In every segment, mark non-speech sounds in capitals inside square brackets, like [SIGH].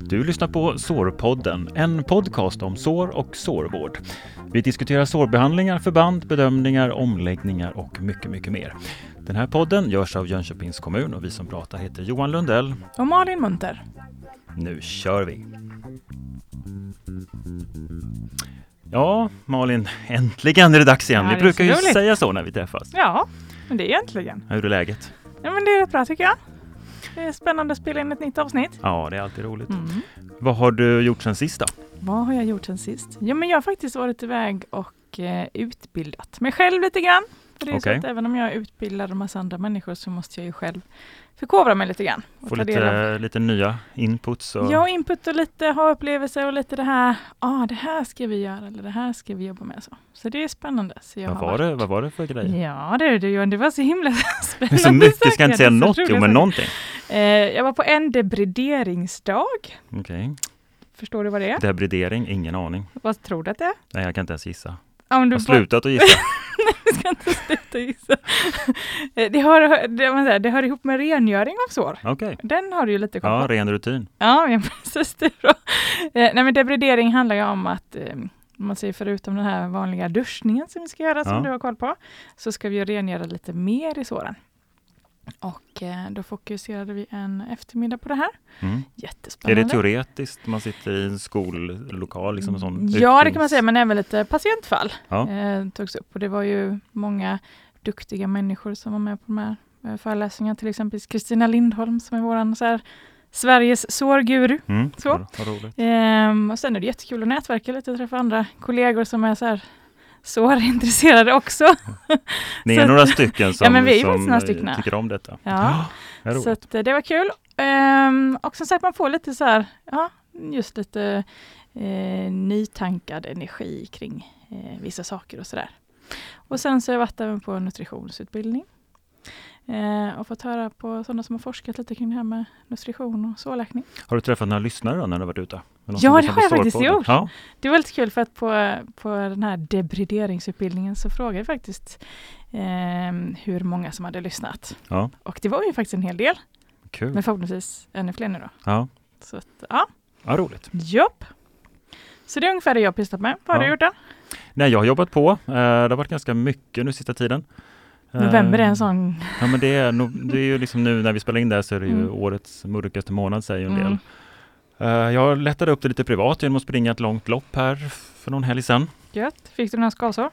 Du lyssnar på Sårpodden, en podcast om sår och sårvård. Vi diskuterar sårbehandlingar, förband, bedömningar, omläggningar och mycket, mycket mer. Den här podden görs av Jönköpings kommun och vi som pratar heter Johan Lundell. Och Malin Munter. Nu kör vi! Ja, Malin, äntligen är det dags igen. Ja, vi brukar ju roligt. säga så när vi träffas. Ja, men det är äntligen. Hur är läget? Ja, men det är rätt bra tycker jag. Det är spännande att spela in ett nytt avsnitt. Ja, det är alltid roligt. Mm. Vad har du gjort sen sist då? Vad har jag gjort sen sist? Ja, men jag har faktiskt varit iväg och eh, utbildat mig själv lite grann. För det är Okej. så att även om jag utbildar en massa andra människor så måste jag ju själv förkovra mig lite grann. Få lite, lite nya inputs? Och... Ja, input och lite ha-upplevelser och lite det här, ja ah, det här ska vi göra eller det här ska vi jobba med. Så, så det är spännande. Så jag vad, var varit- det, vad var det för grej? Ja det är det Johan, det var så himla [LAUGHS] spännande. så mycket, ska jag inte säga något? Jo, men saker. någonting. Eh, jag var på en debrideringsdag. Okej. Förstår du vad det är? Debridering, ingen aning. Vad tror du att det är? Nej, jag kan inte ens gissa. Ja, om du har slutat att gissa. [LAUGHS] Du ska inte sluta gissa. Eh, det, har, det, det hör ihop med rengöring av sår. Okej. Den har du ju lite koll Ja, på. ren rutin. Ja, ja [LAUGHS] precis. Det är bra. Eh, nej, men debridering handlar ju om att eh, man säger förutom den här vanliga duschningen som vi ska göra, som Ja. du har koll på, så ska vi rengöra lite mer i såren. Och eh, då fokuserade vi en eftermiddag på det här. Mm. Är Jättespännande. det teoretiskt? Man sitter i en skollokal, liksom en sån Ja, det kan man säga, men även lite patientfall Ja. eh, togs upp. Och det var ju många duktiga människor som var med på de här eh, föreläsningarna. Till exempel Kristina Lindholm som är våran så här, Sveriges sårguru. Mm. Så. Vad, vad roligt. Ehm, och sen är det jättekul att nätverka lite och träffa andra kollegor som är så här sårintresserade också. Ni Så är några stycken som, Ja, vi som några stycken. tycker om detta. Ja. roligt. Så att, eh, det var kul. Ehm, och som sagt, man får lite så här, ja, just lite eh, nytankad energi kring eh, vissa saker och sådär. Och sen så har jag varit även på nutritionsutbildning. Eh, och fått höra på sådana som har forskat lite kring det här med nutrition och sårläkning. Har du träffat några lyssnare då när du har varit ute? Ja, det har jag faktiskt gjort. Ja. Det var lite kul för att på, på den här debrideringsutbildningen så frågade jag faktiskt ehm, hur många som hade lyssnat. Ja. Och det var ju faktiskt en hel del, Kul. men förhoppningsvis ännu fler nu då. Ja. Så att, ja, ja, roligt. jobb. Så det är ungefär det jag har pysslat med. Vad har Ja. du gjort då? Nej, jag har jobbat på. Eh, Det har varit ganska mycket nu sista tiden. November är en sån... Ja, men det är, det är ju liksom nu när vi spelar in det här så är det ju Mm. årets mörkaste månad säger ju en Mm. del. Eh, Jag lättade upp det lite privat genom att springa ett långt lopp här för någon helg sedan. Gött. Fick du några skavsår?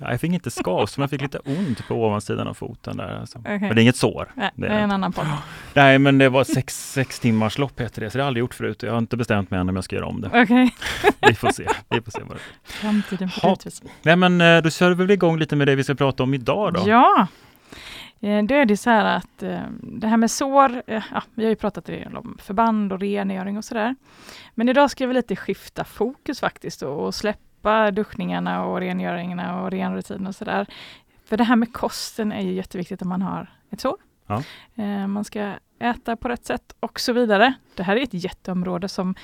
Ja, Jag fick inte skavs, men jag fick lite ont på ovansidan av foten där. Alltså. Okej. Men det är inget sår. Nej, det är en annan podd. Nej, men det var sex, sex timmars lopp heter det, så det har jag aldrig gjort förut. Jag har inte bestämt mig än om jag ska göra om det. Okej. [LAUGHS] Vi får se. Vi får se vad det Framtiden får utvisa. Nej, men eh, då kör vi väl igång lite med det vi ska prata om idag då. Ja. Eh, Då är det så här att eh, det här med sår, ja, vi har ju pratat om förband och rengöring och sådär. Men idag ska vi lite skifta fokus faktiskt och, och släppa duschningarna och rengöringarna och renrutiner och sådär. För det här med kosten är ju jätteviktigt om man har ett sår. Ja. Eh, Man ska äta på rätt sätt och så vidare. Det här är ett jätteområde som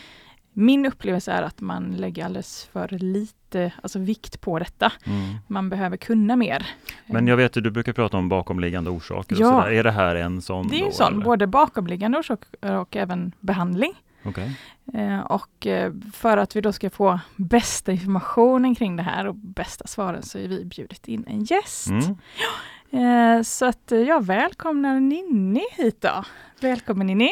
min upplevelse är att man lägger alldeles för lite alltså vikt på detta. Mm. Man behöver kunna mer. Men jag vet att du brukar prata om bakomliggande orsaker. Ja. Är det här en sån? Det är då, sån, eller? både bakomliggande orsaker och även behandling. Okej. Eh, och eh, för att vi då ska få bästa informationen kring det här och bästa svaren så är vi bjudit in en gäst. Mm. Eh, så att jag välkomnar Ninni hit då. Välkommen Ninni!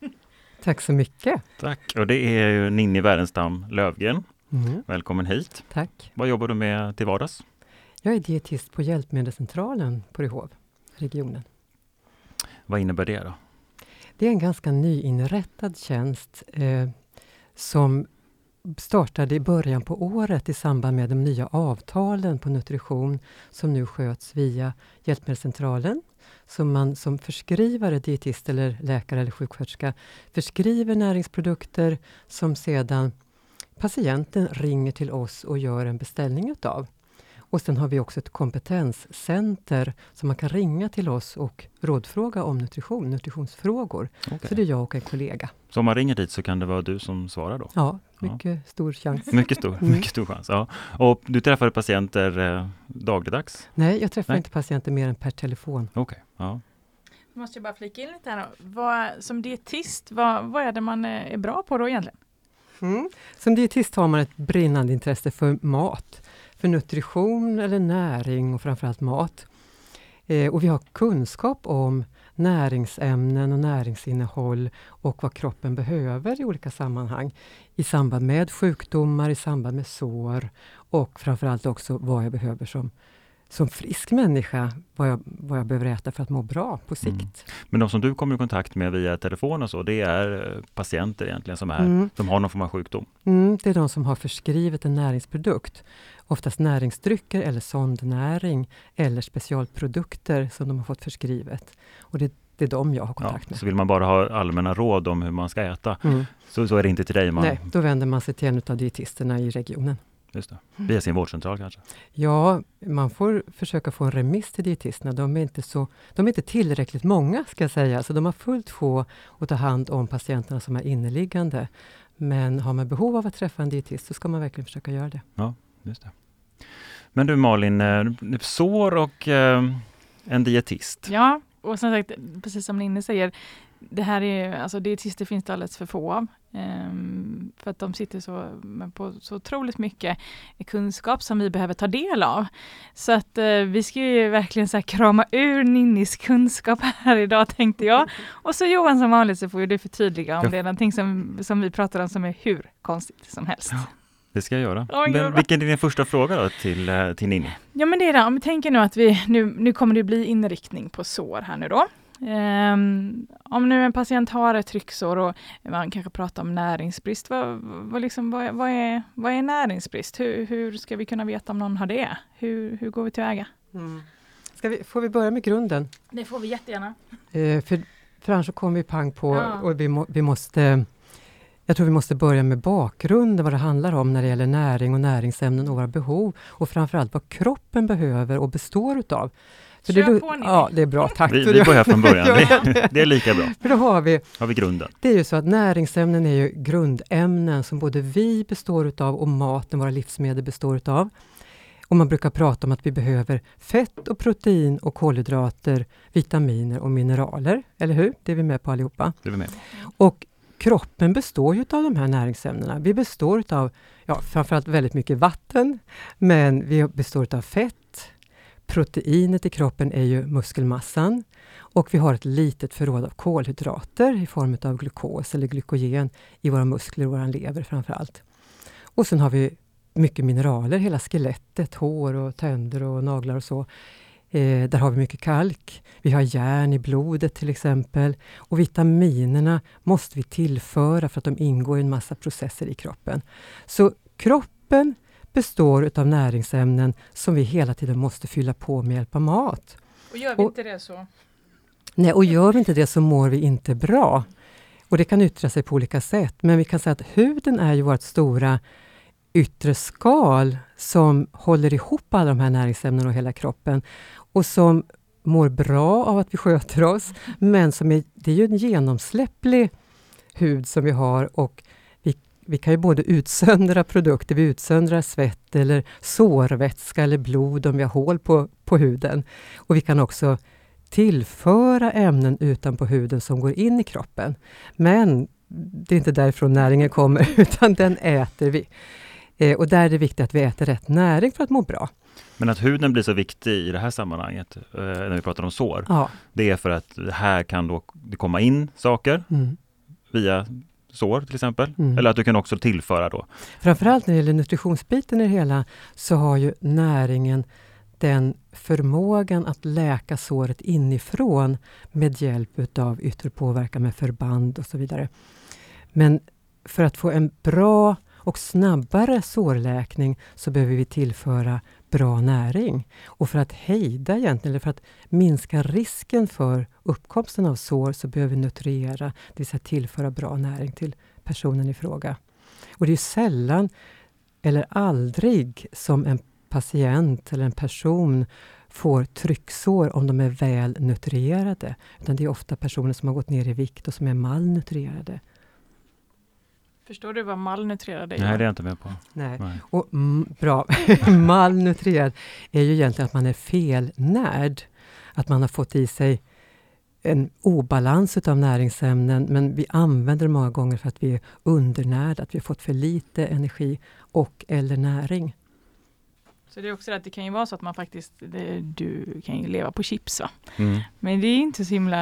[LAUGHS] Tack så mycket. Tack. Och det är ju Ninni Wärenstam Lövgren. Mm, Välkommen hit. tack. Vad jobbar du med till vardags? Jag är dietist på Hjälpmedelscentralen på Ryhov, regionen. Vad innebär det då? Det är en ganska nyinrättad tjänst eh, som startade i början på året i samband med de nya avtalen på nutrition som nu sköts via Hjälpmedelscentralen. Som man som förskrivare, dietist eller läkare eller sjuksköterska förskriver näringsprodukter som sedan patienten ringer till oss och gör en beställning utav. Och sen har vi också ett kompetenscenter som man kan ringa till oss och rådfråga om nutrition, nutritionsfrågor. Okej. Så det är jag och en kollega. Så om man ringer dit så kan det vara du som svarar då? Ja, Ja. mycket stor chans. [LAUGHS] Mycket stor, Mm. mycket stor chans. Ja. Och du träffar patienter eh, dagligdags? Nej, jag träffar Nej. inte patienter mer än per telefon. Okej. Ja. Måste jag bara flika in lite här då. Vad, som dietist, vad, vad är det man är bra på då egentligen? Mm. Som dietist har man ett brinnande intresse för mat, för nutrition eller näring och framförallt mat. Eh, och vi har kunskap om näringsämnen och näringsinnehåll och vad kroppen behöver i olika sammanhang. I samband med sjukdomar, i samband med sår och framförallt också vad jag behöver som, som frisk människa, vad jag, vad jag behöver äta för att må bra på sikt. Mm. Men de som du kommer i kontakt med via telefon och så, det är eh, patienter egentligen som, är, mm. som har någon form av sjukdom? Mm, det är de som har förskrivit en näringsprodukt. Oftast näringsdrycker eller sondnäring eller specialprodukter som de har fått förskrivet. Och det, det är de jag har kontakt ja, med. Så vill man bara ha allmänna råd om hur man ska äta, mm. så, så är det inte till dig? Man... Nej, då vänder man sig till en av dietisterna i regionen. Just det. Via sin vårdcentral kanske? Ja, man får försöka få en remiss till dietisterna. De är inte, så, de är inte tillräckligt många, ska jag säga, så de har fullt få att ta hand om patienterna som är inneliggande. Men har man behov av att träffa en dietist så ska man verkligen försöka göra det. Ja, just det. Men du Malin, eh, sår och eh, en dietist. Ja, och som sagt, precis som Ninni säger, det här är, alltså dietister finns det alldeles för få av. Um, för att de sitter så, på så otroligt mycket kunskap som vi behöver ta del av. Så att uh, vi ska ju verkligen så krama ur Ninnis kunskap här idag tänkte jag. [LAUGHS] Och så Johan som vanligt så får du förtydliga om ja. det är någonting som, som vi pratar om som är hur konstigt som helst. Ja. Det ska jag göra. Oh, men vilken är din första fråga då till, eh, till Ninni? Ja men det är det, om vi tänker nu att vi, nu, nu kommer det bli inriktning på sår här nu då. Um, om nu en patient har ett trycksår och man kanske pratar om näringsbrist, vad, vad, liksom, vad, vad, är, vad är näringsbrist? Hur, hur ska vi kunna veta om någon har det? Hur, hur går vi tillväga? Mm. Ska vi, får vi börja med grunden? Det får vi jättegärna. Uh, för, för annars så kommer vi pang på ja. och vi, må, vi måste jag tror vi måste börja med bakgrunden, vad det handlar om när det gäller näring och näringsämnen och våra behov och framförallt vad kroppen behöver och består utav. För Kör det, på ni. Ja, det är bra, tack. Vi, vi börjar från början, [LAUGHS] det, det, är lika bra. För då har vi, har vi grunden. Det är ju så att näringsämnen är ju grundämnen som både vi består utav och maten, våra livsmedel, består utav. Och man brukar prata om att vi behöver fett och protein och kolhydrater, vitaminer och mineraler, eller hur? Det är vi med på allihopa. Det är vi med. Och kroppen består ju av de här näringsämnena. Vi består av ja, framförallt väldigt mycket vatten, men vi består av fett. Proteinet i kroppen är ju muskelmassan och vi har ett litet förråd av kolhydrater i form av glukos eller glykogen i våra muskler och vår lever framförallt. Och sen har vi mycket mineraler, hela skelettet, hår och tänder och naglar och så Eh, där har vi mycket kalk. Vi har järn i blodet till exempel. Och vitaminerna måste vi tillföra för att de ingår i en massa processer i kroppen. Så kroppen består av näringsämnen som vi hela tiden måste fylla på med hjälp av mat. Och gör vi och, inte det så? Nej, och gör vi inte det så mår vi inte bra. Och det kan yttra sig på olika sätt, men vi kan säga att huden är ju vårt stora yttre skal som håller ihop alla de här näringsämnena och hela kroppen och som mår bra av att vi sköter oss, men som är, det är ju en genomsläpplig hud som vi har och vi, kan ju både utsöndra produkter, vi utsöndrar svett eller sårvätska eller blod om vi har hål på, på huden. Och vi kan också tillföra ämnen utanpå huden som går in i kroppen. Men det är inte därifrån näringen kommer, [LAUGHS] utan den äter vi. Eh, och där är det viktigt att vi äter rätt näring för att må bra. Men att huden blir så viktig i det här sammanhanget, eh, när vi pratar om sår, ja. det är för att här kan då komma in saker mm. via sår till exempel, mm. eller att du kan också tillföra då? Framförallt när det gäller nutritionsbiten i det hela, så har ju näringen den förmågan att läka såret inifrån med hjälp utav yttre påverkan med förband och så vidare. Men för att få en bra och snabbare sårläkning så behöver vi tillföra bra näring. Och för att hejda egentligen, eller för att minska risken för uppkomsten av sår så behöver vi nutriera, det vill säga tillföra bra näring till personen i fråga. Och det är sällan eller aldrig som en patient eller en person får trycksår om de är väl nutrierade. Utan det är ofta personer som har gått ner i vikt och som är malnutrierade. Förstår du vad malnutrerad är? Nej, det är jag inte med på. Nej. Nej. Och, mm, bra. [LAUGHS] malnutrerad är ju egentligen att man är felnärd. Att man har fått i sig en obalans utav näringsämnen, men vi använder det många gånger för att vi är undernärda, att vi har fått för lite energi och eller näring. Så det är också att det kan ju vara så att man faktiskt, det, du kan ju leva på chips va? Mm. Men det är inte så himla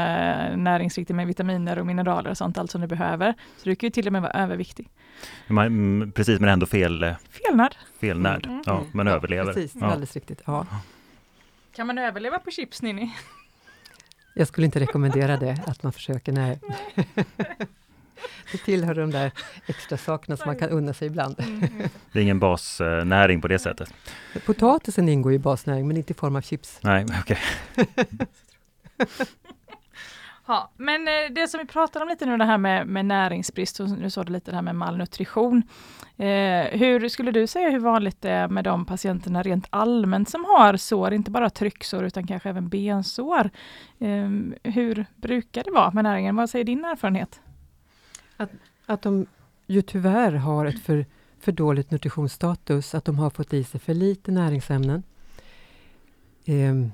näringsriktigt med vitaminer och mineraler och sånt, allt som du behöver. Så du kan ju till och med vara överviktig. Man, mm, precis, men ändå fel, eh, Felnärd. felnärd. Mm. Ja, men Ja, överlever. Precis, Ja. alldeles riktigt. Ja. Kan man överleva på chips Ninni? Jag skulle inte rekommendera det, att man försöker, nej. [LAUGHS] [LAUGHS] Det tillhör de där extra sakerna som man kan unna sig ibland. Det är ingen basnäring på det sättet. Potatisen ingår i basnäring, men inte i form av chips. Nej, okej. [LAUGHS] Ja, men eh, det som vi pratar om lite nu det här med, med näringsbrist och nu sa du lite det här med malnutrition. Eh, hur skulle du säga hur vanligt det är med de patienterna rent allmänt som har sår, inte bara trycksår utan kanske även bensår? Eh, hur brukar det vara med näringen? Vad säger din erfarenhet? Att de ju tyvärr har ett för, för dåligt nutritionsstatus, att de har fått i sig för lite näringsämnen. Ehm,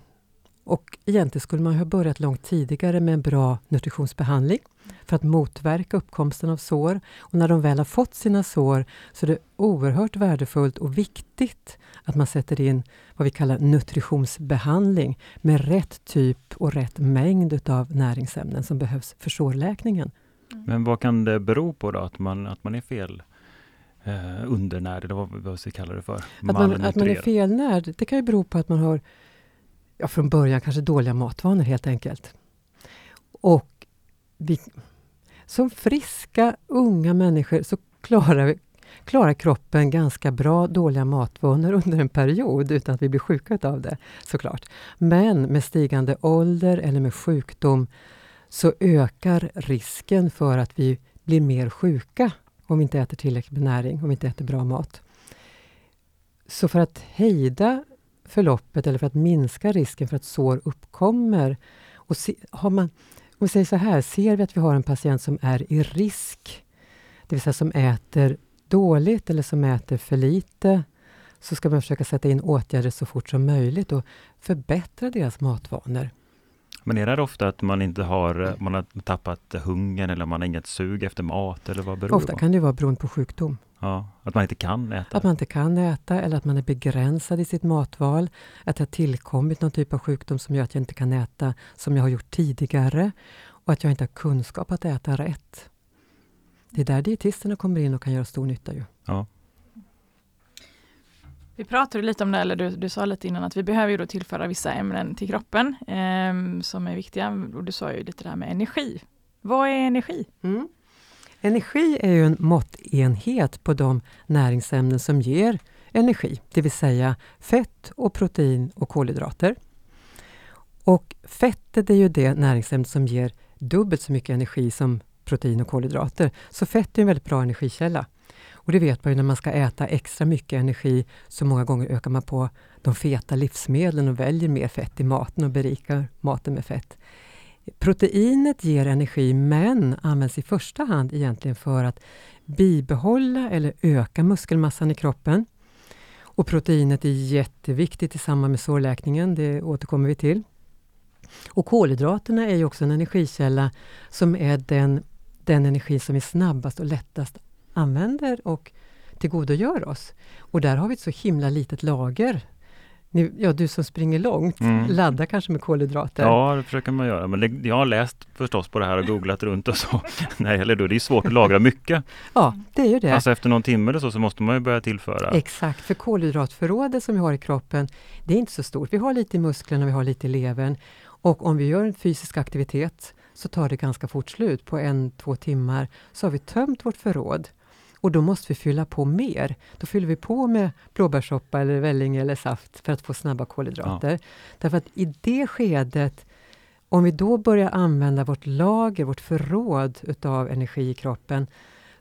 och egentligen skulle man ha börjat långt tidigare med en bra nutritionsbehandling för att motverka uppkomsten av sår. Och när de väl har fått sina sår så är det oerhört värdefullt och viktigt att man sätter in vad vi kallar nutritionsbehandling med rätt typ och rätt mängd utav näringsämnen som behövs för sårläkningen. Men vad kan det bero på då, att man, att man är fel eh, undernärd, eller vad, vad vi kalla det för? Att man, att man är felnärd, det kan ju bero på att man har ja, från början kanske dåliga matvanor helt enkelt. Och vi, som friska unga människor så klarar, vi, klarar kroppen ganska bra dåliga matvanor [LAUGHS] under en period utan att vi blir sjuka av det såklart. Men med stigande ålder eller med sjukdom så ökar risken för att vi blir mer sjuka om vi inte äter tillräckligt med näring, om vi inte äter bra mat. Så för att hejda förloppet eller för att minska risken för att sår uppkommer och se, har man, om vi säger så här, ser vi att vi har en patient som är i risk, det vill säga som äter dåligt eller som äter för lite, så ska man försöka sätta in åtgärder så fort som möjligt och förbättra deras matvanor. Men är det ofta att man inte har, man har tappat hungern eller man har inget sug efter mat eller vad beror Ofta det på? kan det vara beroende på sjukdom. Ja, att man inte kan äta? Att man inte kan äta eller att man är begränsad i sitt matval. Att det har tillkommit någon typ av sjukdom som gör att jag inte kan äta som jag har gjort tidigare. Och att jag inte har kunskap att äta rätt. Det är där dietisterna kommer in och kan göra stor nytta. Ju. Ja. Vi pratade lite om det, eller du, du sa lite innan att vi behöver ju då tillföra vissa ämnen till kroppen eh, som är viktiga. Och du sa ju lite det här med energi. Vad är energi? Mm. Energi är ju en måttenhet på de näringsämnen som ger energi, det vill säga fett och protein och kolhydrater. Och fettet är ju det näringsämne som ger dubbelt så mycket energi som protein och kolhydrater. Så fett är en väldigt bra energikälla. Och det vet man ju när man ska äta extra mycket energi så många gånger ökar man på de feta livsmedlen och väljer mer fett i maten och berikar maten med fett. Proteinet ger energi men används i första hand egentligen för att bibehålla eller öka muskelmassan i kroppen. Och proteinet är jätteviktigt i samband med sårläkningen, det återkommer vi till. Och kolhydraterna är ju också en energikälla som är den, den energi som vi snabbast och lättast använder och tillgodogör oss. Och där har vi ett så himla litet lager. Ni, ja, du som springer långt, Mm. laddar kanske med kolhydrater. Ja, det försöker man göra. Men det, jag har läst förstås på det här och googlat runt och så. [LAUGHS] Nej, eller då, det är svårt att lagra mycket. Ja, det är ju det. Alltså efter någon timme eller så, så måste man ju börja tillföra. Exakt, för kolhydratförrådet som vi har i kroppen, det är inte så stort. Vi har lite i musklerna, vi har lite i levern. Och om vi gör en fysisk aktivitet så tar det ganska fort slut. På en, två timmar så har vi tömt vårt förråd. Och då måste vi fylla på mer. Då fyller vi på med blåbärssoppa eller välling eller saft för att få snabba kolhydrater. Därför att i det skedet, om vi då börjar använda vårt lager, vårt förråd utav energi i kroppen,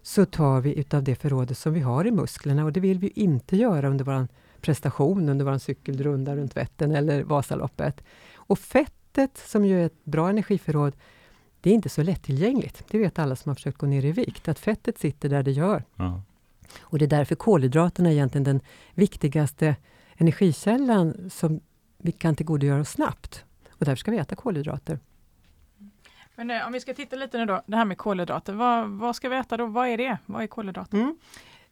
så tar vi utav det förrådet som vi har i musklerna och det vill vi inte göra under vår prestation, under vår cykelrunda runt Vättern eller Vasaloppet. Och fettet, som ju är ett bra energiförråd, det är inte så lättillgängligt. Det vet alla som har försökt gå ner i vikt, att fettet sitter där det gör. Ja. Och det är därför kolhydraterna är egentligen den viktigaste energikällan som vi kan tillgodogöra oss snabbt. Och därför ska vi äta kolhydrater. Men nu, om vi ska titta lite nu då, det här med kolhydrater. Vad, vad ska vi äta då? Vad är det? Vad är kolhydrater? Mm.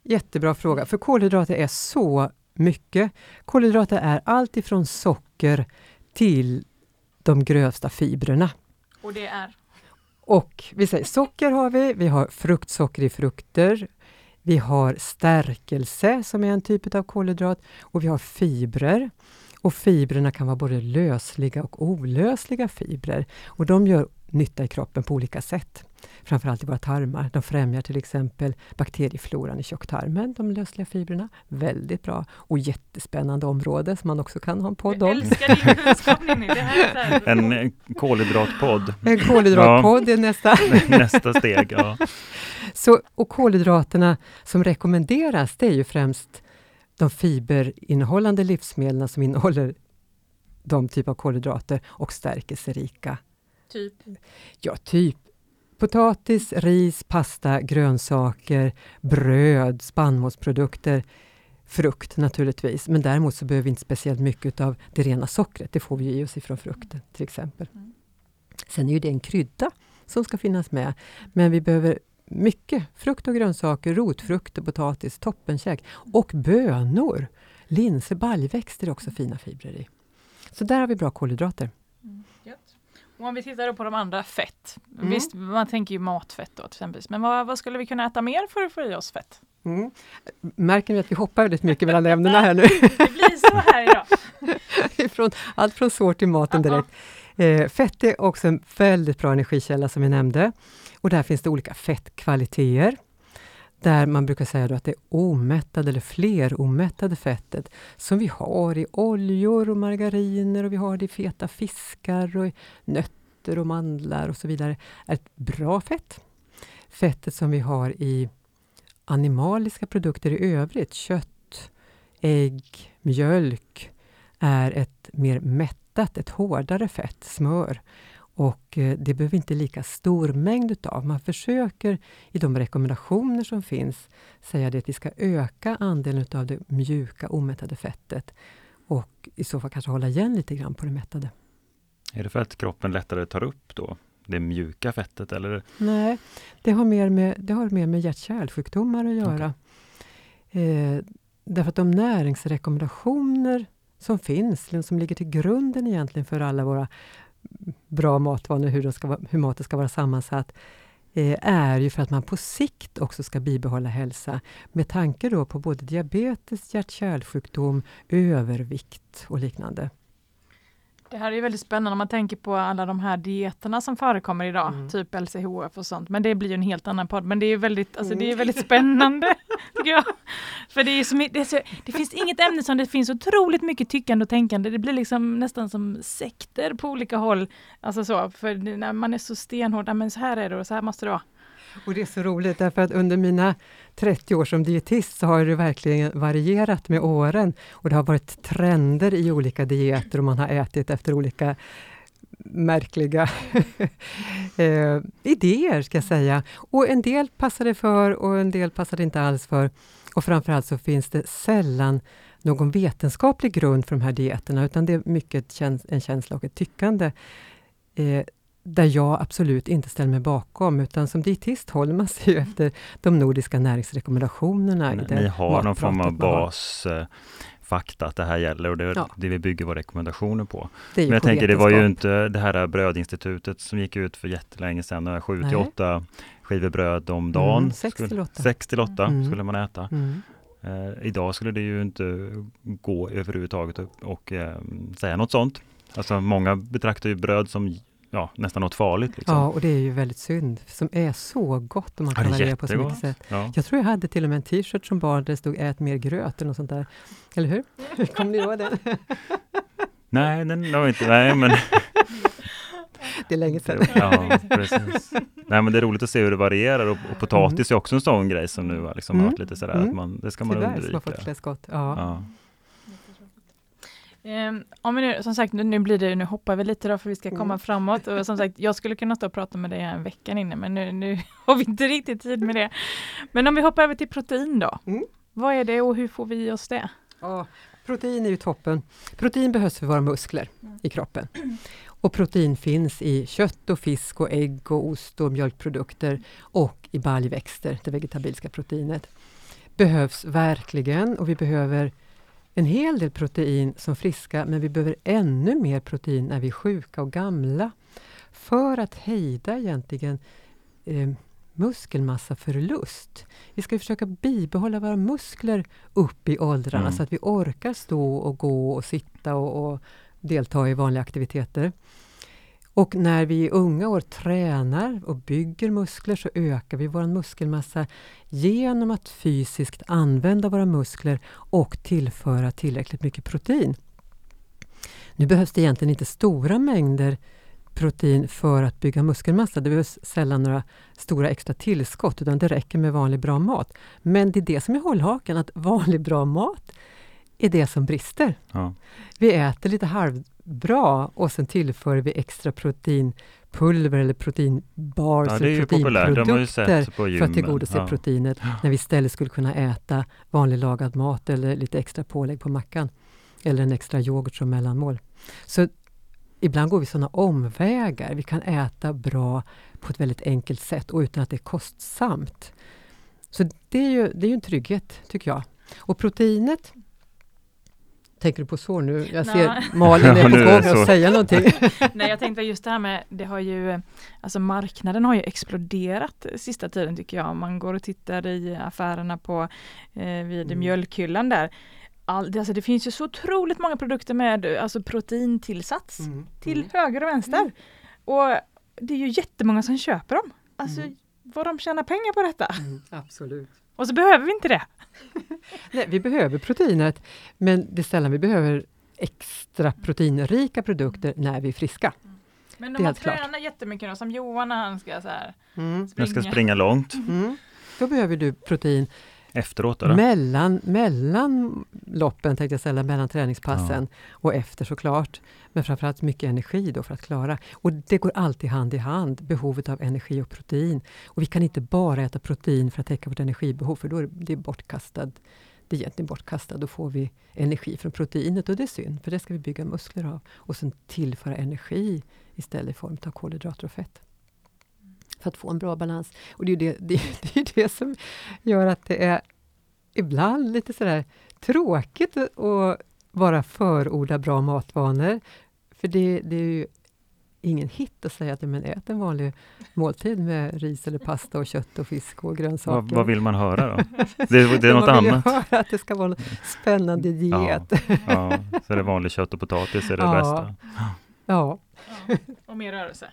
Jättebra fråga, för kolhydrater är så mycket. Kolhydrater är allt ifrån socker till de grövsta fibrerna. Och det är? Och vi säger socker har vi, vi har fruktsocker i frukter, vi har stärkelse som är en typ av kolhydrat och vi har fibrer. Och fibrerna kan vara både lösliga och olösliga fibrer. Och de gör nytta i kroppen på olika sätt. Framförallt i våra tarmar. De främjar till exempel bakteriefloran i tjocktarmen, de lösliga fibrerna. Väldigt bra och jättespännande område som man också kan ha en podd om. Jag älskar din kunskap Ninni. Det här är så här- En eh, kolhydratpodd. En kolhydratpodd är nästa. [LAUGHS] Nästa steg. Ja. Så, och kolhydraterna som rekommenderas, det är ju främst de fiberinnehållande livsmedlen som innehåller de typ av kolhydrater och stärkelserika. Typ. Ja, typ potatis, ris, pasta, grönsaker, bröd, spannmålsprodukter, frukt naturligtvis. Men däremot så behöver vi inte speciellt mycket av det rena sockret. Det får vi i oss ifrån frukten till exempel. Mm. Sen är ju det en krydda som ska finnas med. Men vi behöver mycket frukt och grönsaker, rotfrukter, potatis, toppenkäk och bönor. Linser, baljväxter är också fina fibrer i. Så där har vi bra kolhydrater. Mm. Och om vi tittar då på de andra fett. Mm. Visst, man tänker ju matfett då till exempel. Men vad, vad skulle vi kunna äta mer för att få i oss fett? Mm. Märker ni att vi hoppar väldigt mycket mellan ämnena här nu? [LAUGHS] Det blir så här idag. [LAUGHS] från, allt från sår till maten direkt. Eh, fett är också en väldigt bra energikälla som vi nämnde. Och där finns det olika fettkvaliteter. Där man brukar säga då att det är omättade eller fleromättade fettet som vi har i oljor och margariner och vi har det i feta fiskar och i nötter och mandlar och så vidare. är ett bra fett. Fettet som vi har i animaliska produkter i övrigt, kött, ägg, mjölk, är ett mer mättat, ett hårdare fett, smör. Och eh, det behöver inte lika stor mängd utav. Man försöker i de rekommendationer som finns säga det att vi ska öka andelen utav det mjuka omättade fettet och i så fall kanske hålla igen lite grann på det mättade. Är det för att kroppen lättare tar upp då det mjuka fettet eller? Nej, det har mer med, det har mer med hjärt-kärlsjukdomar att göra. Eh, därför att de näringsrekommendationer som finns, som ligger till grunden egentligen för alla våra bra matvanor, hur, de ska, hur maten ska vara sammansatt, eh, är ju för att man på sikt också ska bibehålla hälsa. Med tanke då på både diabetes, hjärt-kärlsjukdom, övervikt och liknande. Det här är ju väldigt spännande om man tänker på alla de här dieterna som förekommer idag, Mm. typ LCHF och sånt. Men det blir ju en helt annan podd. Men det är väldigt, alltså, det är väldigt spännande, [LAUGHS] tycker jag. För det, är så, det, är så, det finns inget ämne som det finns otroligt mycket tyckande och tänkande. Det blir liksom nästan som sekter på olika håll. Alltså så, för när man är så stenhård, "Ja, men så här är det och så här måste det vara. Och det är så roligt därför att under mina 30 år som dietist så har det verkligen varierat med åren. Och det har varit trender i olika dieter och man har ätit efter olika märkliga [LAUGHS] eh, idéer, ska jag säga. Och en del passar det för och en del passar det inte alls för. Och framförallt så finns det sällan någon vetenskaplig grund för de här dieterna, utan det är mycket en känsla och ett tyckande. Eh, där jag absolut inte ställer mig bakom, utan som dietist håller man sig ju efter de nordiska näringsrekommendationerna. i det Ni har någon form av matpratet man har. bas eh, att det här gäller och det är Ja. det vi bygger våra rekommendationer på. Men jag tänker det var ju inte det här brödinstitutet som gick ut för jättelänge sedan, 7 till Nej. 8 skivor bröd om dagen. Mm, till åtta. 6 till 8 Mm. skulle man äta. Mm. Eh, idag skulle det ju inte gå överhuvudtaget och, och eh, säga något sånt. Alltså många betraktar ju bröd som ja, nästan något farligt. Liksom. Ja, och det är ju väldigt synd, som är så gott och man Ja, kan är variera på så mycket sätt. Ja. Jag tror jag hade till och med en t-shirt som barn där det stod ät mer gröt eller något sånt där. Eller hur? [LAUGHS] Kommer ni ihåg den? [LAUGHS] Nej, den var inte, nej men [LAUGHS] Det är länge sedan. Ja, precis. Nej men det är roligt att se hur det varierar och, och potatis är också en sån grej som nu har liksom Mm. varit lite sådär Mm. att man, det ska man Tyvärr, som har undvika. fått klä skott. Ja. Ja. Ehm, om vi nu, som sagt, nu, nu blir det, nu hoppar vi lite då för vi ska komma Mm. framåt. Och som sagt, jag skulle kunna stå och prata med dig en vecka inne, men nu, nu [LAUGHS] har vi inte riktigt tid med det. Men om vi hoppar över till protein då. Mm. Vad är det och hur får vi i oss det? Ja, protein är ju toppen. Protein behövs för våra muskler Mm. i kroppen. Och protein finns i kött och fisk och ägg och ost och mjölkprodukter och i baljväxter, det vegetabiliska proteinet. Behövs verkligen och vi behöver en hel del protein som friska men vi behöver ännu mer protein när vi är sjuka och gamla för att hejda egentligen eh, muskelmassaförlust. Vi ska försöka bibehålla våra muskler upp i åldrarna mm. så att vi orkar stå och gå och sitta och, och delta i vanliga aktiviteter. Och när vi i unga år tränar och bygger muskler så ökar vi vår muskelmassa genom att fysiskt använda våra muskler och tillföra tillräckligt mycket protein. Nu behövs det egentligen inte stora mängder protein för att bygga muskelmassa. Det behövs sällan några stora extra tillskott utan det räcker med vanlig bra mat. Men det är det som är hållhaken, att vanlig bra mat är det som brister. Ja. Vi äter lite halvbra och sen tillför vi extra proteinpulver eller proteinbars ja, eller proteinprodukter för att tillgodose ja. proteinet när vi istället skulle kunna äta vanlig lagad mat eller lite extra pålägg på mackan. Eller en extra yoghurt som mellanmål. Så ibland går vi sådana omvägar. Vi kan äta bra på ett väldigt enkelt sätt och utan att det är kostsamt. Så det är ju, det är ju en trygghet, tycker jag. Och proteinet Tänker du på så nu? Jag ser Nej. [LAUGHS] Malin är på gång att säga någonting. [LAUGHS] Nej, jag tänkte just det här med, det har ju, alltså marknaden har ju exploderat sista tiden tycker jag. Man går och tittar i affärerna på, eh, vid mm. mjölkhyllan där all, alltså det finns ju så otroligt många produkter med alltså proteintillsats mm. till mm. höger och vänster. Mm. Och det är ju jättemånga som köper dem. Alltså mm. vad de tjänar pengar på detta. Mm, absolut. Och så behöver vi inte det. [LAUGHS] Nej, vi behöver proteinet, men det är sällan vi behöver extra proteinrika produkter när vi är friska. Men om man tränar klart. jättemycket då, som Johan när han ska så här, mm. springa. Jag ska springa långt. Mm. Då behöver du protein Efteråt? Eller? Mellan, mellan loppen, tänkte jag säga, mellan träningspassen ja. och efter såklart. Men framförallt mycket energi då för att klara. Och det går alltid hand i hand, behovet av energi och protein. Och vi kan inte bara äta protein för att täcka vårt energibehov, för då är det bortkastad det är egentligen bortkastat. Då får vi energi från proteinet och det är synd, för det ska vi bygga muskler av. Och sen tillföra energi istället i form av kolhydrater och fett för att få en bra balans. Och det är det, [LAUGHS] det, det, är det som gör att det är ibland lite sådär tråkigt att vara förorda bra matvanor. För det, det är ju ingen hit att säga att men ät en vanlig måltid med ris eller pasta och kött och fisk och grönsaker. Vad, vad vill man höra då? [LAUGHS] Det, det är något [LAUGHS] man annat? Höra att det ska vara en spännande diet. Ja, ja, så är det vanlig kött och potatis är det ja, bästa. Ja. ja. Och mer rörelse.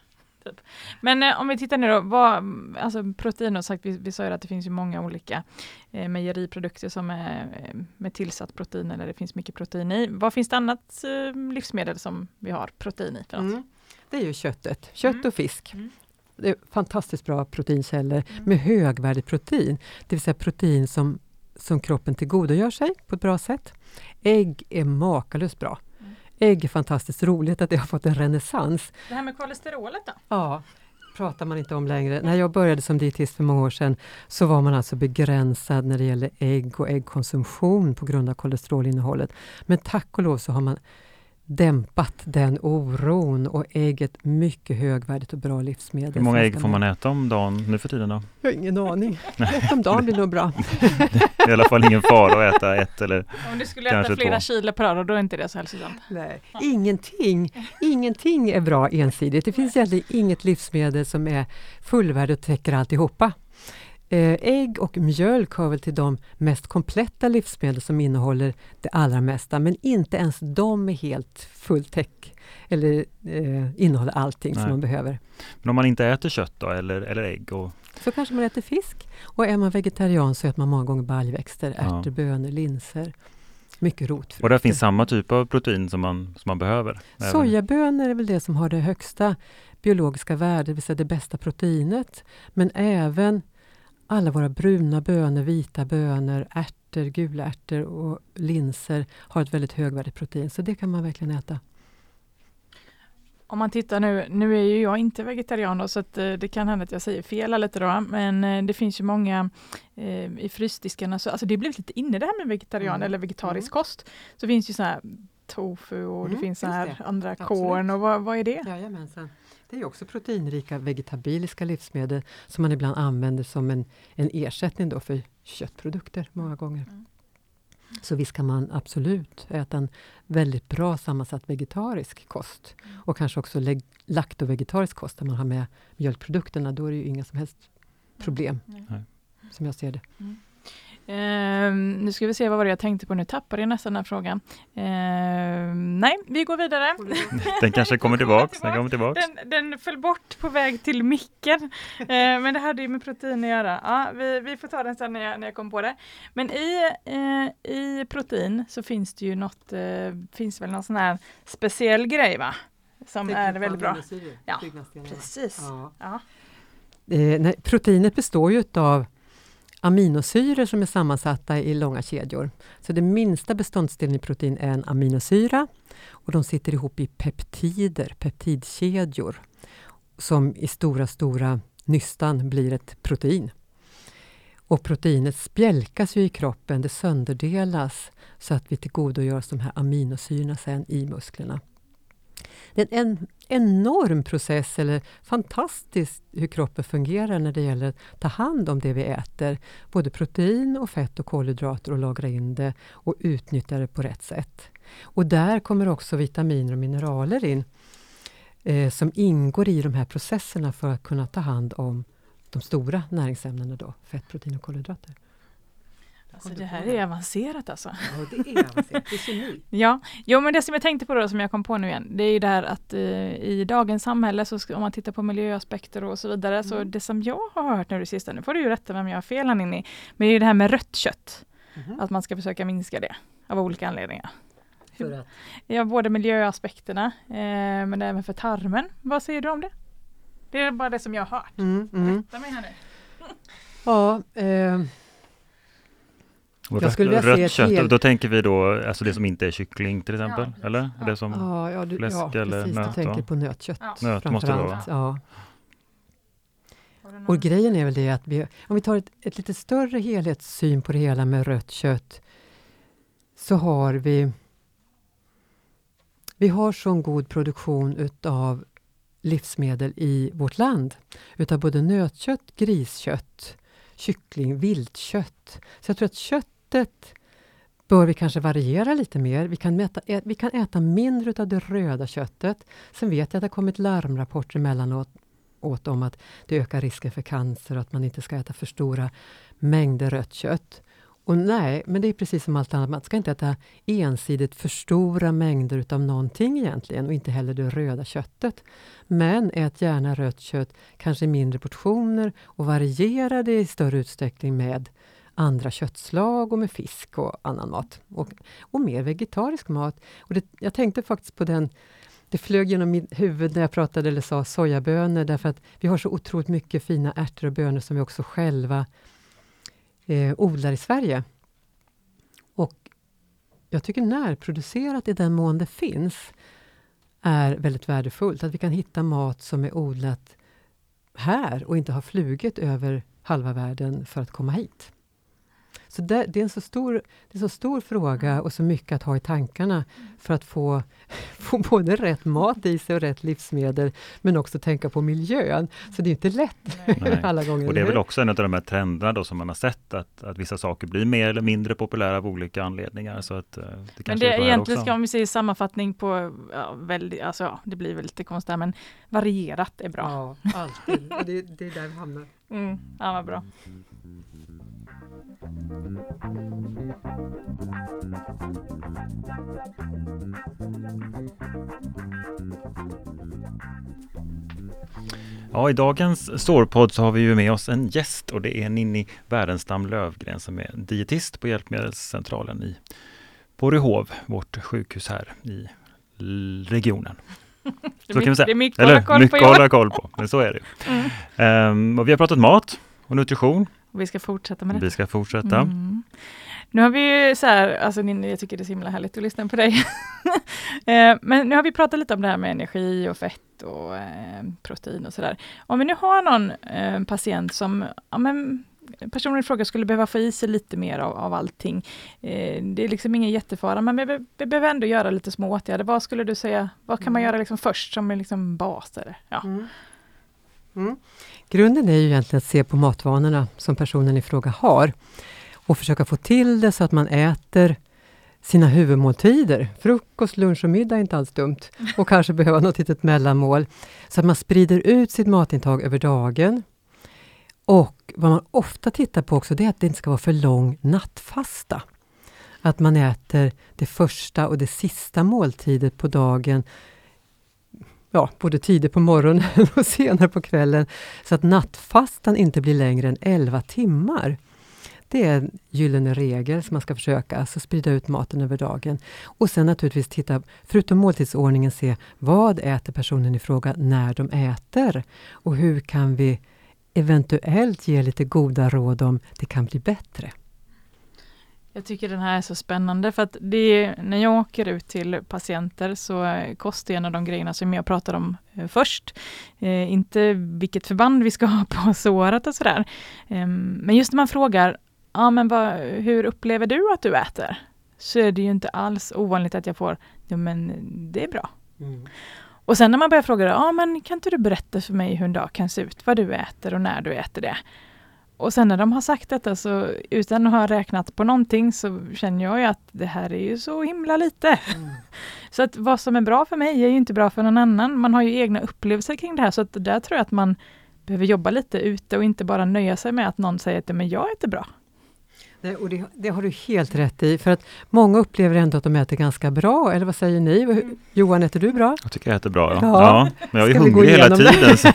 Typ. Men eh, om vi tittar nu då, vad, alltså protein och sagt, vi, vi sa ju att det finns ju många olika eh, mejeriprodukter som är eh, med tillsatt protein eller det finns mycket protein i. Vad finns det annat eh, livsmedel som vi har protein i? För mm. Det är ju köttet, kött mm. och fisk. Mm. Det är fantastiskt bra proteinkällor mm. med högvärdigt protein, det vill säga protein som, som kroppen tillgodogör sig på ett bra sätt. Ägg är makalöst bra. Ägg är fantastiskt roligt att det har fått en renässans. Det här med kolesterolet då? Ja, pratar man inte om längre. När jag började som dietist för många år sedan så var man alltså begränsad när det gäller ägg och äggkonsumtion på grund av kolesterolinnehållet. Men tack och lov så har man dämpat den oron och ägg är ett mycket högvärdigt och bra livsmedel. Hur många ägg får man äta om dagen nu för tiden då? Jag har ingen aning. [LAUGHS] ett om dagen blir nog bra. [LAUGHS] det är i alla fall ingen fara att äta ett eller Om du skulle äta flera två. kilo per år, då är inte det så hälsosamt. Nej, ingenting. Ingenting är bra ensidigt. Det finns egentligen inget livsmedel som är fullvärdigt och täcker alltihopa. Eh, ägg och mjölk hör väl till de mest kompletta livsmedel som innehåller det allra mesta, men inte ens de är helt fulltäck eller eh, innehåller allting Nej. som man behöver. Men om man inte äter kött då, eller, eller ägg? Och... Så kanske man äter fisk. Och är man vegetarian så äter man många gånger baljväxter, ärtor, ja. bönor, linser. Mycket rotfrukter. Och det finns samma typ av protein som man, som man behöver? Sojabönor är väl det som har det högsta biologiska värdet, det vill säga det bästa proteinet. Men även alla våra bruna bönor, vita bönor, ärtor, gula ärtor och linser har ett väldigt högvärdigt protein, så det kan man verkligen äta. Om man tittar nu, nu är ju jag inte vegetarian då, så eh, det kan hända att jag säger fel lite då, men eh, det finns ju många eh, i frysdiskarna, så, alltså det har blivit lite inne det här med vegetarian mm. eller vegetarisk mm. kost. Så finns ju så här tofu och Mm, det finns så här det. andra korn och vad, vad är det? Jajamensan. Det är också proteinrika vegetabiliska livsmedel som man ibland använder som en, en ersättning då för köttprodukter många gånger. Mm. Så visst kan man absolut äta en väldigt bra sammansatt vegetarisk kost. Mm. Och kanske också laktovegetarisk kost där man har med mjölkprodukterna. Då är det ju inga som helst problem Nej. som jag ser det. Ehm, nu ska vi se, vad var det jag tänkte på? Nu tappade jag nästan den här frågan. Ehm, nej, vi går vidare. Den kanske kommer tillbaks. Den kommer tillbaks. Den, den föll bort på väg till micken. Ehm, men det hade ju med protein att göra. Ja, vi, vi får ta den sen när jag, när jag kom på det. Men i, eh, i protein så finns det ju något, eh, finns väl någon sån här speciell grej va? Som är väldigt bra. Ja, Precis. Ja. Ja. Eh, nej, proteinet består ju av aminosyror som är sammansatta i långa kedjor. Så den minsta beståndsdelen i protein är en aminosyra och de sitter ihop i peptider, peptidkedjor som i stora, stora nystan blir ett protein. Och proteinet spjälkas ju i kroppen, det sönderdelas så att vi tillgodogör oss de här aminosyrorna sen i musklerna. Det är en enorm process, eller fantastiskt hur kroppen fungerar när det gäller att ta hand om det vi äter. Både protein, och fett och kolhydrater och lagra in det och utnyttja det på rätt sätt. Och där kommer också vitaminer och mineraler in eh, som ingår i de här processerna för att kunna ta hand om de stora näringsämnena då, fett, protein och kolhydrater. Alltså det här är avancerat alltså. Ja, det är avancerat. Det är kemi. [LAUGHS] Ja, jo men det som jag tänkte på då som jag kom på nu igen, det är ju det här att eh, i dagens samhälle så ska, om man tittar på miljöaspekter och så vidare, så Mm. det som jag har hört nu det sista, nu får du ju rätta vem jag har fel här inne men det är ju det här med rött kött, Mhm. att man ska försöka minska det av olika anledningar. För att, Ja, både miljöaspekterna, eh, men även för tarmen. Vad säger du om det? Det är bara det som jag har hört. mm, mm. Rätta mig här nu. Ja, eh, Och Jag skulle vilja se rött ett kött, hel- då tänker vi då alltså det som inte är kyckling till exempel? precis. eller? Ja. Det som ja, ja, du, fläsk ja eller precis. nöt, Du tänker på nötkött. Ja. nöt måste det vara. Ja. Och grejen är väl det att vi, om vi tar ett, ett lite större helhetssyn på det hela med rött kött, så har vi vi har sån god produktion utav livsmedel i vårt land. Utav både nötkött, griskött, kyckling, viltkött. Så jag tror att köttet bör vi kanske variera lite mer. Vi kan, mäta, ä, vi kan äta mindre av det röda köttet. Sen vet jag att det har kommit larmrapporter emellanåt åt om att det ökar risken för cancer och att man inte ska äta för stora mängder rött kött. Och nej, men det är precis som allt annat, man ska inte äta ensidigt för stora mängder utav någonting egentligen och inte heller det röda köttet. Men ät gärna rött kött, kanske i mindre portioner och variera det i större utsträckning med andra köttslag och med fisk och annan mat. Och, och mer vegetarisk mat. Och det, jag tänkte faktiskt på den det flög genom mitt huvud när jag pratade eller sa sojabönor därför att vi har så otroligt mycket fina ärtor och bönor som vi också själva eh, odlar i Sverige. Och jag tycker närproducerat i den mån det finns är väldigt värdefullt. Att vi kan hitta mat som är odlat här och inte har flugit över halva världen för att komma hit. Så det, det, är en så stor, det är en så stor fråga och så mycket att ha i tankarna för att få, [LAUGHS] få både rätt mat i sig och rätt livsmedel, men också tänka på miljön. Så det är inte lätt Nej. [LAUGHS] alla gånger. Och det är väl också en av de här trenderna då som man har sett att, att vissa saker blir mer eller mindre populära av olika anledningar. Så att, eh, det Men kanske det är egentligen, ska om vi säger sammanfattning på, ja, väldigt, alltså, ja, det blir väl lite konstigt här, men varierat är bra. Ja, alltid. Och det, det är där vi hamnar. Mm, ja, vad bra. Ja, i dagens sårpodd så har vi ju med oss en gäst och det är Ninni Wärenstam Lövgren som är dietist på Hjälpmedelscentralen i Borgehov, vårt sjukhus här i regionen. [LAUGHS] Så kan vi mycket, säga. det är mycket att hålla Eller koll mycket på att i år. hålla koll på, men så är det. [LAUGHS] Mm. Ehm, och vi har pratat mat och nutrition. Och vi ska fortsätta med det. Vi ska fortsätta. Mm. Nu har vi ju så här, alltså Ninni, jag tycker det är så himla härligt att lyssna på dig. [LAUGHS] Eh, Men nu har vi pratat lite om det här med energi och fett och eh, protein och sådär. Om vi nu har någon eh, patient som ja, men, personen i fråga skulle behöva få i sig lite mer av, av allting. Det är liksom ingen jättefara, men vi, vi, behöver ändå göra lite små åtgärder. Vad skulle du säga, vad kan man mm. göra liksom först som en liksom bas? Eller? Ja. Mm. Mm. Grunden är ju egentligen att se på matvanorna som personen i fråga har och försöka få till det så att man äter sina huvudmåltider. Frukost, lunch och middag är inte alls dumt. Och [LAUGHS] kanske behöva något litet mellanmål. Så att man sprider ut sitt matintag över dagen. Och vad man ofta tittar på också, det är att det inte ska vara för lång nattfasta. Att man äter det första och det sista måltidet på dagen ja, både tidigt på morgonen [LAUGHS] och senare på kvällen. Så att nattfastan inte blir längre än 11 timmar. Det är en gyllene regel som man ska försöka, alltså sprida ut maten över dagen. Och sen naturligtvis titta, förutom måltidsordningen, se vad äter personen i fråga när de äter? Och hur kan vi eventuellt ge lite goda råd om det kan bli bättre? Jag tycker den här är så spännande för att det, när jag åker ut till patienter så kostar en av de grejerna som jag pratar om eh, först. Eh, inte vilket förband vi ska ha på såret och sådär. Eh, men just när man frågar, ja men vad, hur upplever du att du äter? Så är det ju inte alls ovanligt att jag får, ja men det är bra. Mm. Och sen när man börjar fråga, ja men kan inte du berätta för mig hur en dag kan se ut, vad du äter och när du äter det? Och sen när de har sagt detta så utan att ha räknat på någonting så känner jag ju att det här är ju så himla lite. Mm. [LAUGHS] så att vad som är bra för mig är ju inte bra för någon annan. Man har ju egna upplevelser kring det här så att där tror jag att man behöver jobba lite ute och inte bara nöja sig med att någon säger att men jag äter bra. Det, och det, det, har du helt rätt i, för att många upplever ändå att de äter ganska bra, eller vad säger ni? Mm. Johan, äter du bra? Jag tycker jag äter bra, ja. ja. ja men jag är hungrig hela tiden. [LAUGHS]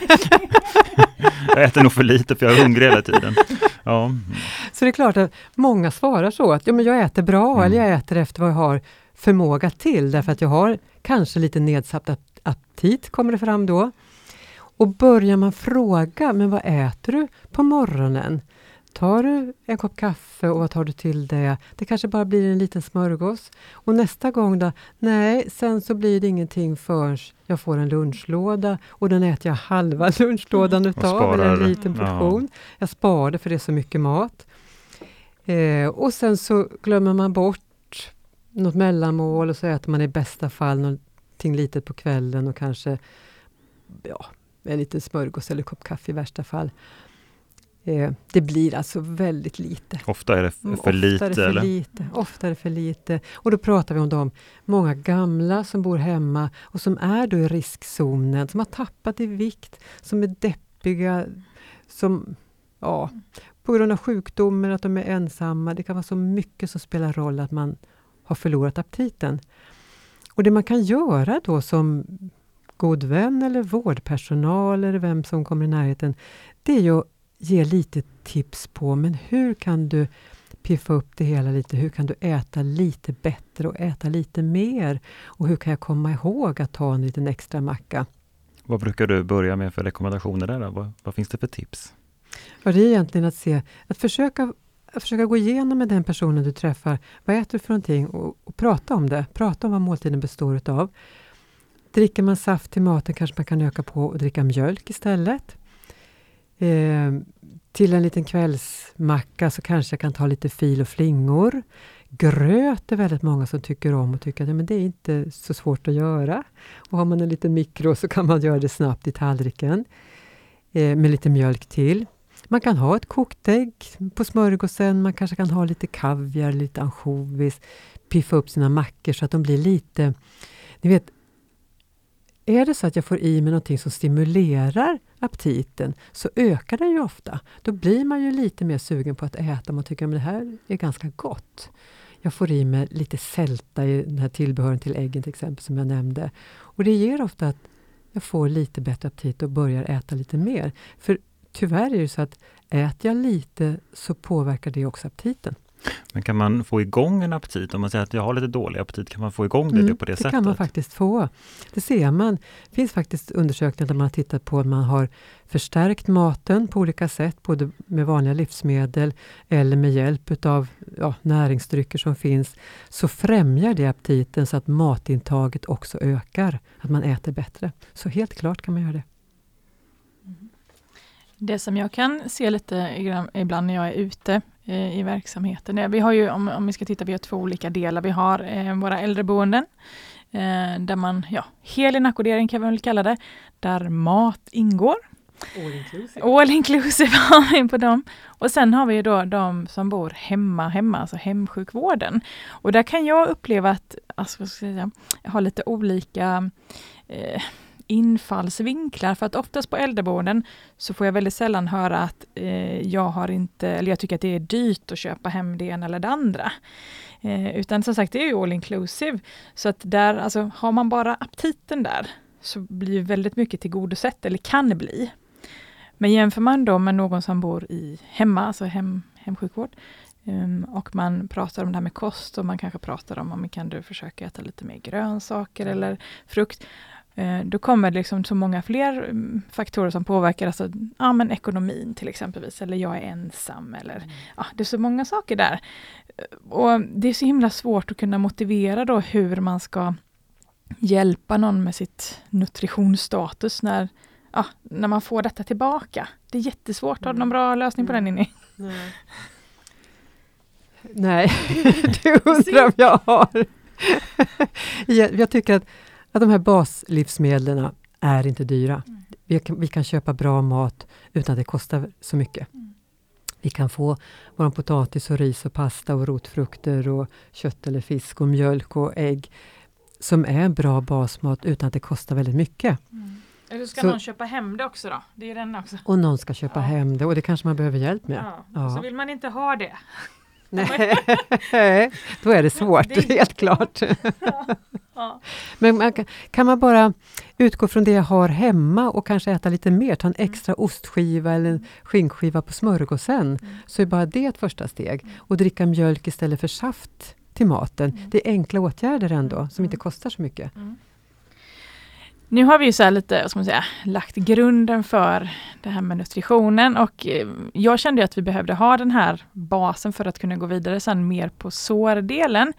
[LAUGHS] jag äter nog för lite, för jag är hungrig hela tiden. Ja. Så det är klart att många svarar så, att ja, men jag äter bra, mm. eller jag äter efter vad jag har förmåga till, därför att jag har kanske lite nedsatt aptit, kommer det fram då. Och börjar man fråga, men vad äter du på morgonen? Tar du en kopp kaffe och vad tar du till det? Det kanske bara blir en liten smörgås. Och nästa gång då? Nej, sen så blir det ingenting förrän jag får en lunchlåda och den äter jag halva [LAUGHS] lunchlådan utav, eller en liten portion. Ja. Jag sparar det för det är så mycket mat. Eh, och sen så glömmer man bort något mellanmål och så äter man i bästa fall någonting litet på kvällen och kanske ja, en liten smörgås eller kopp kaffe i värsta fall. Eh, det blir alltså väldigt lite. Ofta är det för Ofta lite? För eller? lite. Ofta är det för lite. Och då pratar vi om de många gamla som bor hemma och som är då i riskzonen, som har tappat i vikt, som är deppiga, som ja, på grund av sjukdomar, att de är ensamma. Det kan vara så mycket som spelar roll att man har förlorat aptiten. Och det man kan göra då som god vän eller vårdpersonal eller vem som kommer i närheten, det är ju ge lite tips på, men hur kan du piffa upp det hela lite? Hur kan du äta lite bättre och äta lite mer? Och hur kan jag komma ihåg att ta en liten extra macka? Vad brukar du börja med för rekommendationer där? Vad, vad, finns det för tips? Ja, det är egentligen att se, att försöka, att försöka gå igenom med den personen du träffar. Vad äter du för någonting? Och, och prata om det. Prata om vad måltiden består utav. Dricker man saft till maten kanske man kan öka på och dricka mjölk istället. Eh, till en liten kvällsmacka så kanske jag kan ta lite fil och flingor. Gröt är väldigt många som tycker om och tycker att ja, men det är inte så svårt att göra. Och har man en liten mikro så kan man göra det snabbt i tallriken eh, med lite mjölk till. Man kan ha ett kokt ägg på smörgåsen, man kanske kan ha lite kaviar, lite ansjovis, piffa upp sina mackor så att de blir lite... Ni vet, är det så att jag får i mig någonting som stimulerar aptiten så ökar den ju ofta. Då blir man ju lite mer sugen på att äta. Man tycker att det här är ganska gott. Jag får i mig lite sälta i den här tillbehören till äggen till exempel som jag nämnde. Och det ger ofta att jag får lite bättre aptit och börjar äta lite mer. För tyvärr är det så att äter jag lite så påverkar det också aptiten. Men kan man få igång en aptit? Om man säger att jag har lite dålig aptit, kan man få igång det, mm, på det, det sättet? Det kan man faktiskt få. Det ser man. Det finns faktiskt undersökningar där man har tittat på att man har förstärkt maten på olika sätt, både med vanliga livsmedel eller med hjälp av ja, näringsdrycker som finns, så främjar det aptiten så att matintaget också ökar, att man äter bättre. Så helt klart kan man göra det. Det som jag kan se lite ibland när jag är ute i verksamheten. Vi har ju, om, om vi ska titta, vi har två olika delar. Vi har eh, våra äldreboenden eh, där man, ja, hel inackordering kan vi väl kalla det, där mat ingår. All inclusive. All inclusive [LAUGHS] har vi på dem. Och sen har vi då de som bor hemma, hemma, alltså hemsjukvården. Och där kan jag uppleva att, alltså, vad ska jag, säga, jag har lite olika eh, infallsvinklar. För att oftast på äldreboenden så får jag väldigt sällan höra att eh, jag har inte, eller jag tycker att det är dyrt att köpa hem det ena eller det andra. Eh, utan som sagt, det är ju all inclusive. Så att där, alltså har man bara aptiten där så blir väldigt mycket tillgodosett, eller kan bli. Men jämför man då med någon som bor i hemma, alltså hem, hemsjukvård, um, och man pratar om det här med kost och man kanske pratar om om kan du försöka äta lite mer grönsaker eller frukt. Uh, då kommer det liksom så många fler um, faktorer som påverkar, alltså ja, men ekonomin till exempelvis, eller jag är ensam, eller mm. ja, det är så många saker där. Och det är så himla svårt att kunna motivera då hur man ska hjälpa någon med sitt nutritionsstatus när ja, när man får detta tillbaka. Det är jättesvårt. Har du någon bra lösning på den mm. Ninni? Nej, Nej. [LAUGHS] [LAUGHS] det undrar om jag har. [LAUGHS] jag tycker att, att de här baslivsmedlen är inte dyra. Mm. Vi, kan, vi kan köpa bra mat utan att det kostar så mycket. Mm. Vi kan få vår potatis och ris och pasta och rotfrukter och kött eller fisk och mjölk och ägg som är bra basmat utan att det kostar väldigt mycket. Mm. Eller ska så, någon köpa hem det också då? Det är den också. Och någon ska köpa ja. hem det och det kanske man behöver hjälp med. Ja. ja. Så vill man inte ha det. Nej, [LAUGHS] då är det svårt, det är... helt klart. Ja. [LAUGHS] Men man kan, kan, man bara utgå från det jag har hemma och kanske äta lite mer, ta en mm. extra mm. ostskiva eller en skinkskiva på smörgåsen, mm. så är bara det ett första steg. Mm. Och dricka mjölk istället för saft till maten. Mm. Det är enkla åtgärder ändå, som inte kostar så mycket. Nu har vi ju så lite, ska man säga, lagt grunden för det här med nutritionen och eh, jag kände att vi behövde ha den här basen för att kunna gå vidare sen mer på sårdelen.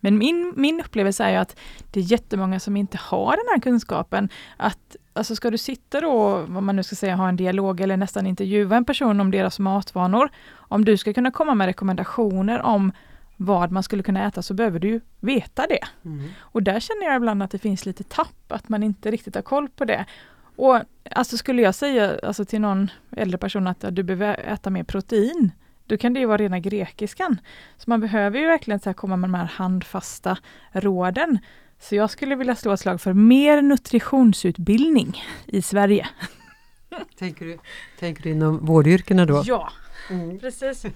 Men min, min upplevelse är att det är jättemånga som inte har den här kunskapen. Att alltså ska du sitta då, vad man nu ska säga, ha en dialog eller nästan intervjua en person om deras matvanor. Om du ska kunna komma med rekommendationer om vad man skulle kunna äta så behöver du ju veta det. Mm. Och där känner jag ibland att det finns lite tapp, att man inte riktigt har koll på det. Och alltså skulle jag säga alltså till någon äldre person att ja, du behöver äta mer protein, då kan det ju vara rena grekiskan. Så man behöver ju verkligen så komma med de här handfasta råden. Så jag skulle vilja slå ett slag för mer nutritionsutbildning i Sverige. [LAUGHS] Tänker du, tänker du inom vårdyrkena då? Ja, Mm. Precis.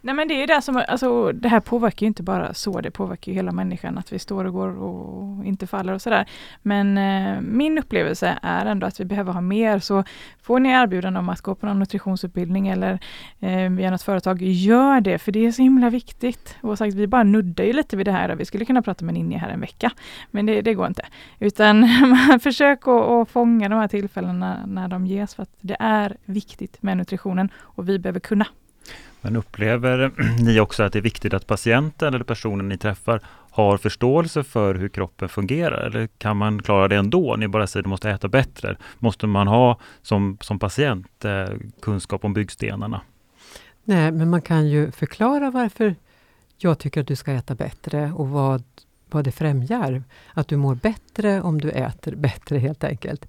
Nej men det är det som, alltså det här påverkar ju inte bara så, det påverkar ju hela människan att vi står och går och inte faller och sådär. Men eh, min upplevelse är ändå att vi behöver ha mer, så får ni erbjudande om att gå på någon nutritionsutbildning eller eh, via något företag, gör det, för det är så himla viktigt. Och sagt, vi bara nuddar ju lite vid det här, vi skulle kunna prata med Ninja här en vecka, men det, det går inte. Utan [LAUGHS] försök att fånga de här tillfällena när de ges, för att det är viktigt med nutritionen och vi behöver kunna. Men upplever [CLEARS THROAT] ni också att det är viktigt att patienten eller personen ni träffar har förståelse för hur kroppen fungerar? Eller kan man klara det ändå? Ni bara säger att du måste äta bättre. Måste man ha som, som patient eh, kunskap om byggstenarna? Nej, men man kan ju förklara varför jag tycker att du ska äta bättre och vad, vad det främjar. Att du mår bättre om du äter bättre helt enkelt.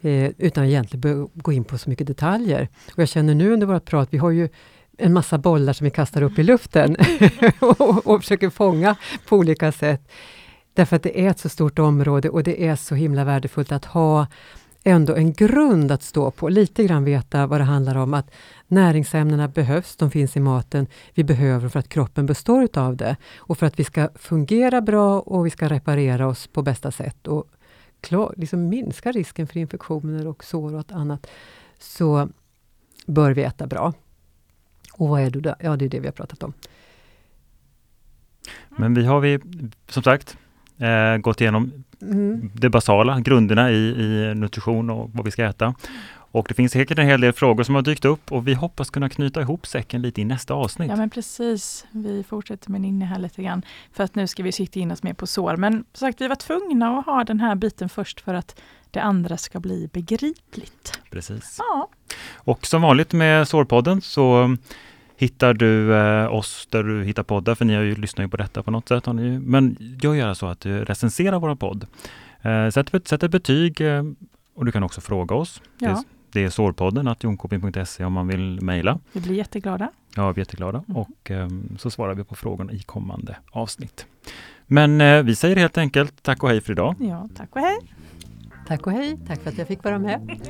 Eh, utan egentligen gå in på så mycket detaljer. Och jag känner nu under vårt prat, vi har ju en massa bollar som vi kastar upp i luften [LAUGHS] och, och försöker fånga på olika sätt. Därför att det är ett så stort område och det är så himla värdefullt att ha ändå en grund att stå på. Lite grann veta vad det handlar om. Att näringsämnena behövs, de finns i maten. Vi behöver dem för att kroppen består utav det. Och för att vi ska fungera bra och vi ska reparera oss på bästa sätt och klar, liksom minska risken för infektioner och sår och annat, så bör vi äta bra. Och vad är det då? Ja, det är det vi har pratat om. Men vi har vi, som sagt, eh, gått igenom mm. det basala, grunderna i, i nutrition och vad vi ska äta. Och det finns säkert en hel del frågor som har dykt upp och vi hoppas kunna knyta ihop säcken lite i nästa avsnitt. Ja men precis, vi fortsätter med Ninni här lite grann. För att nu ska vi sikta in oss mer på sår. Men som sagt, vi var tvungna att ha den här biten först för att det andra ska bli begripligt. Precis. Ja. Och som vanligt med Sårpodden så hittar du eh, oss där du hittar poddar, för ni har ju lyssnat ju på detta på något sätt. Har ni, men gör gärna så att du recenserar vår podd. Eh, sätt, sätt ett betyg eh, och du kan också fråga oss. Ja. Det, det är sårpodden att jonkoping.se om man vill mejla. Vi blir jätteglada. Ja, vi är jätteglada Mm. och eh, så svarar vi på frågorna i kommande avsnitt. Men vi säger helt enkelt tack och hej för idag. Ja, tack och hej! Tack och hej, tack för att jag fick vara med.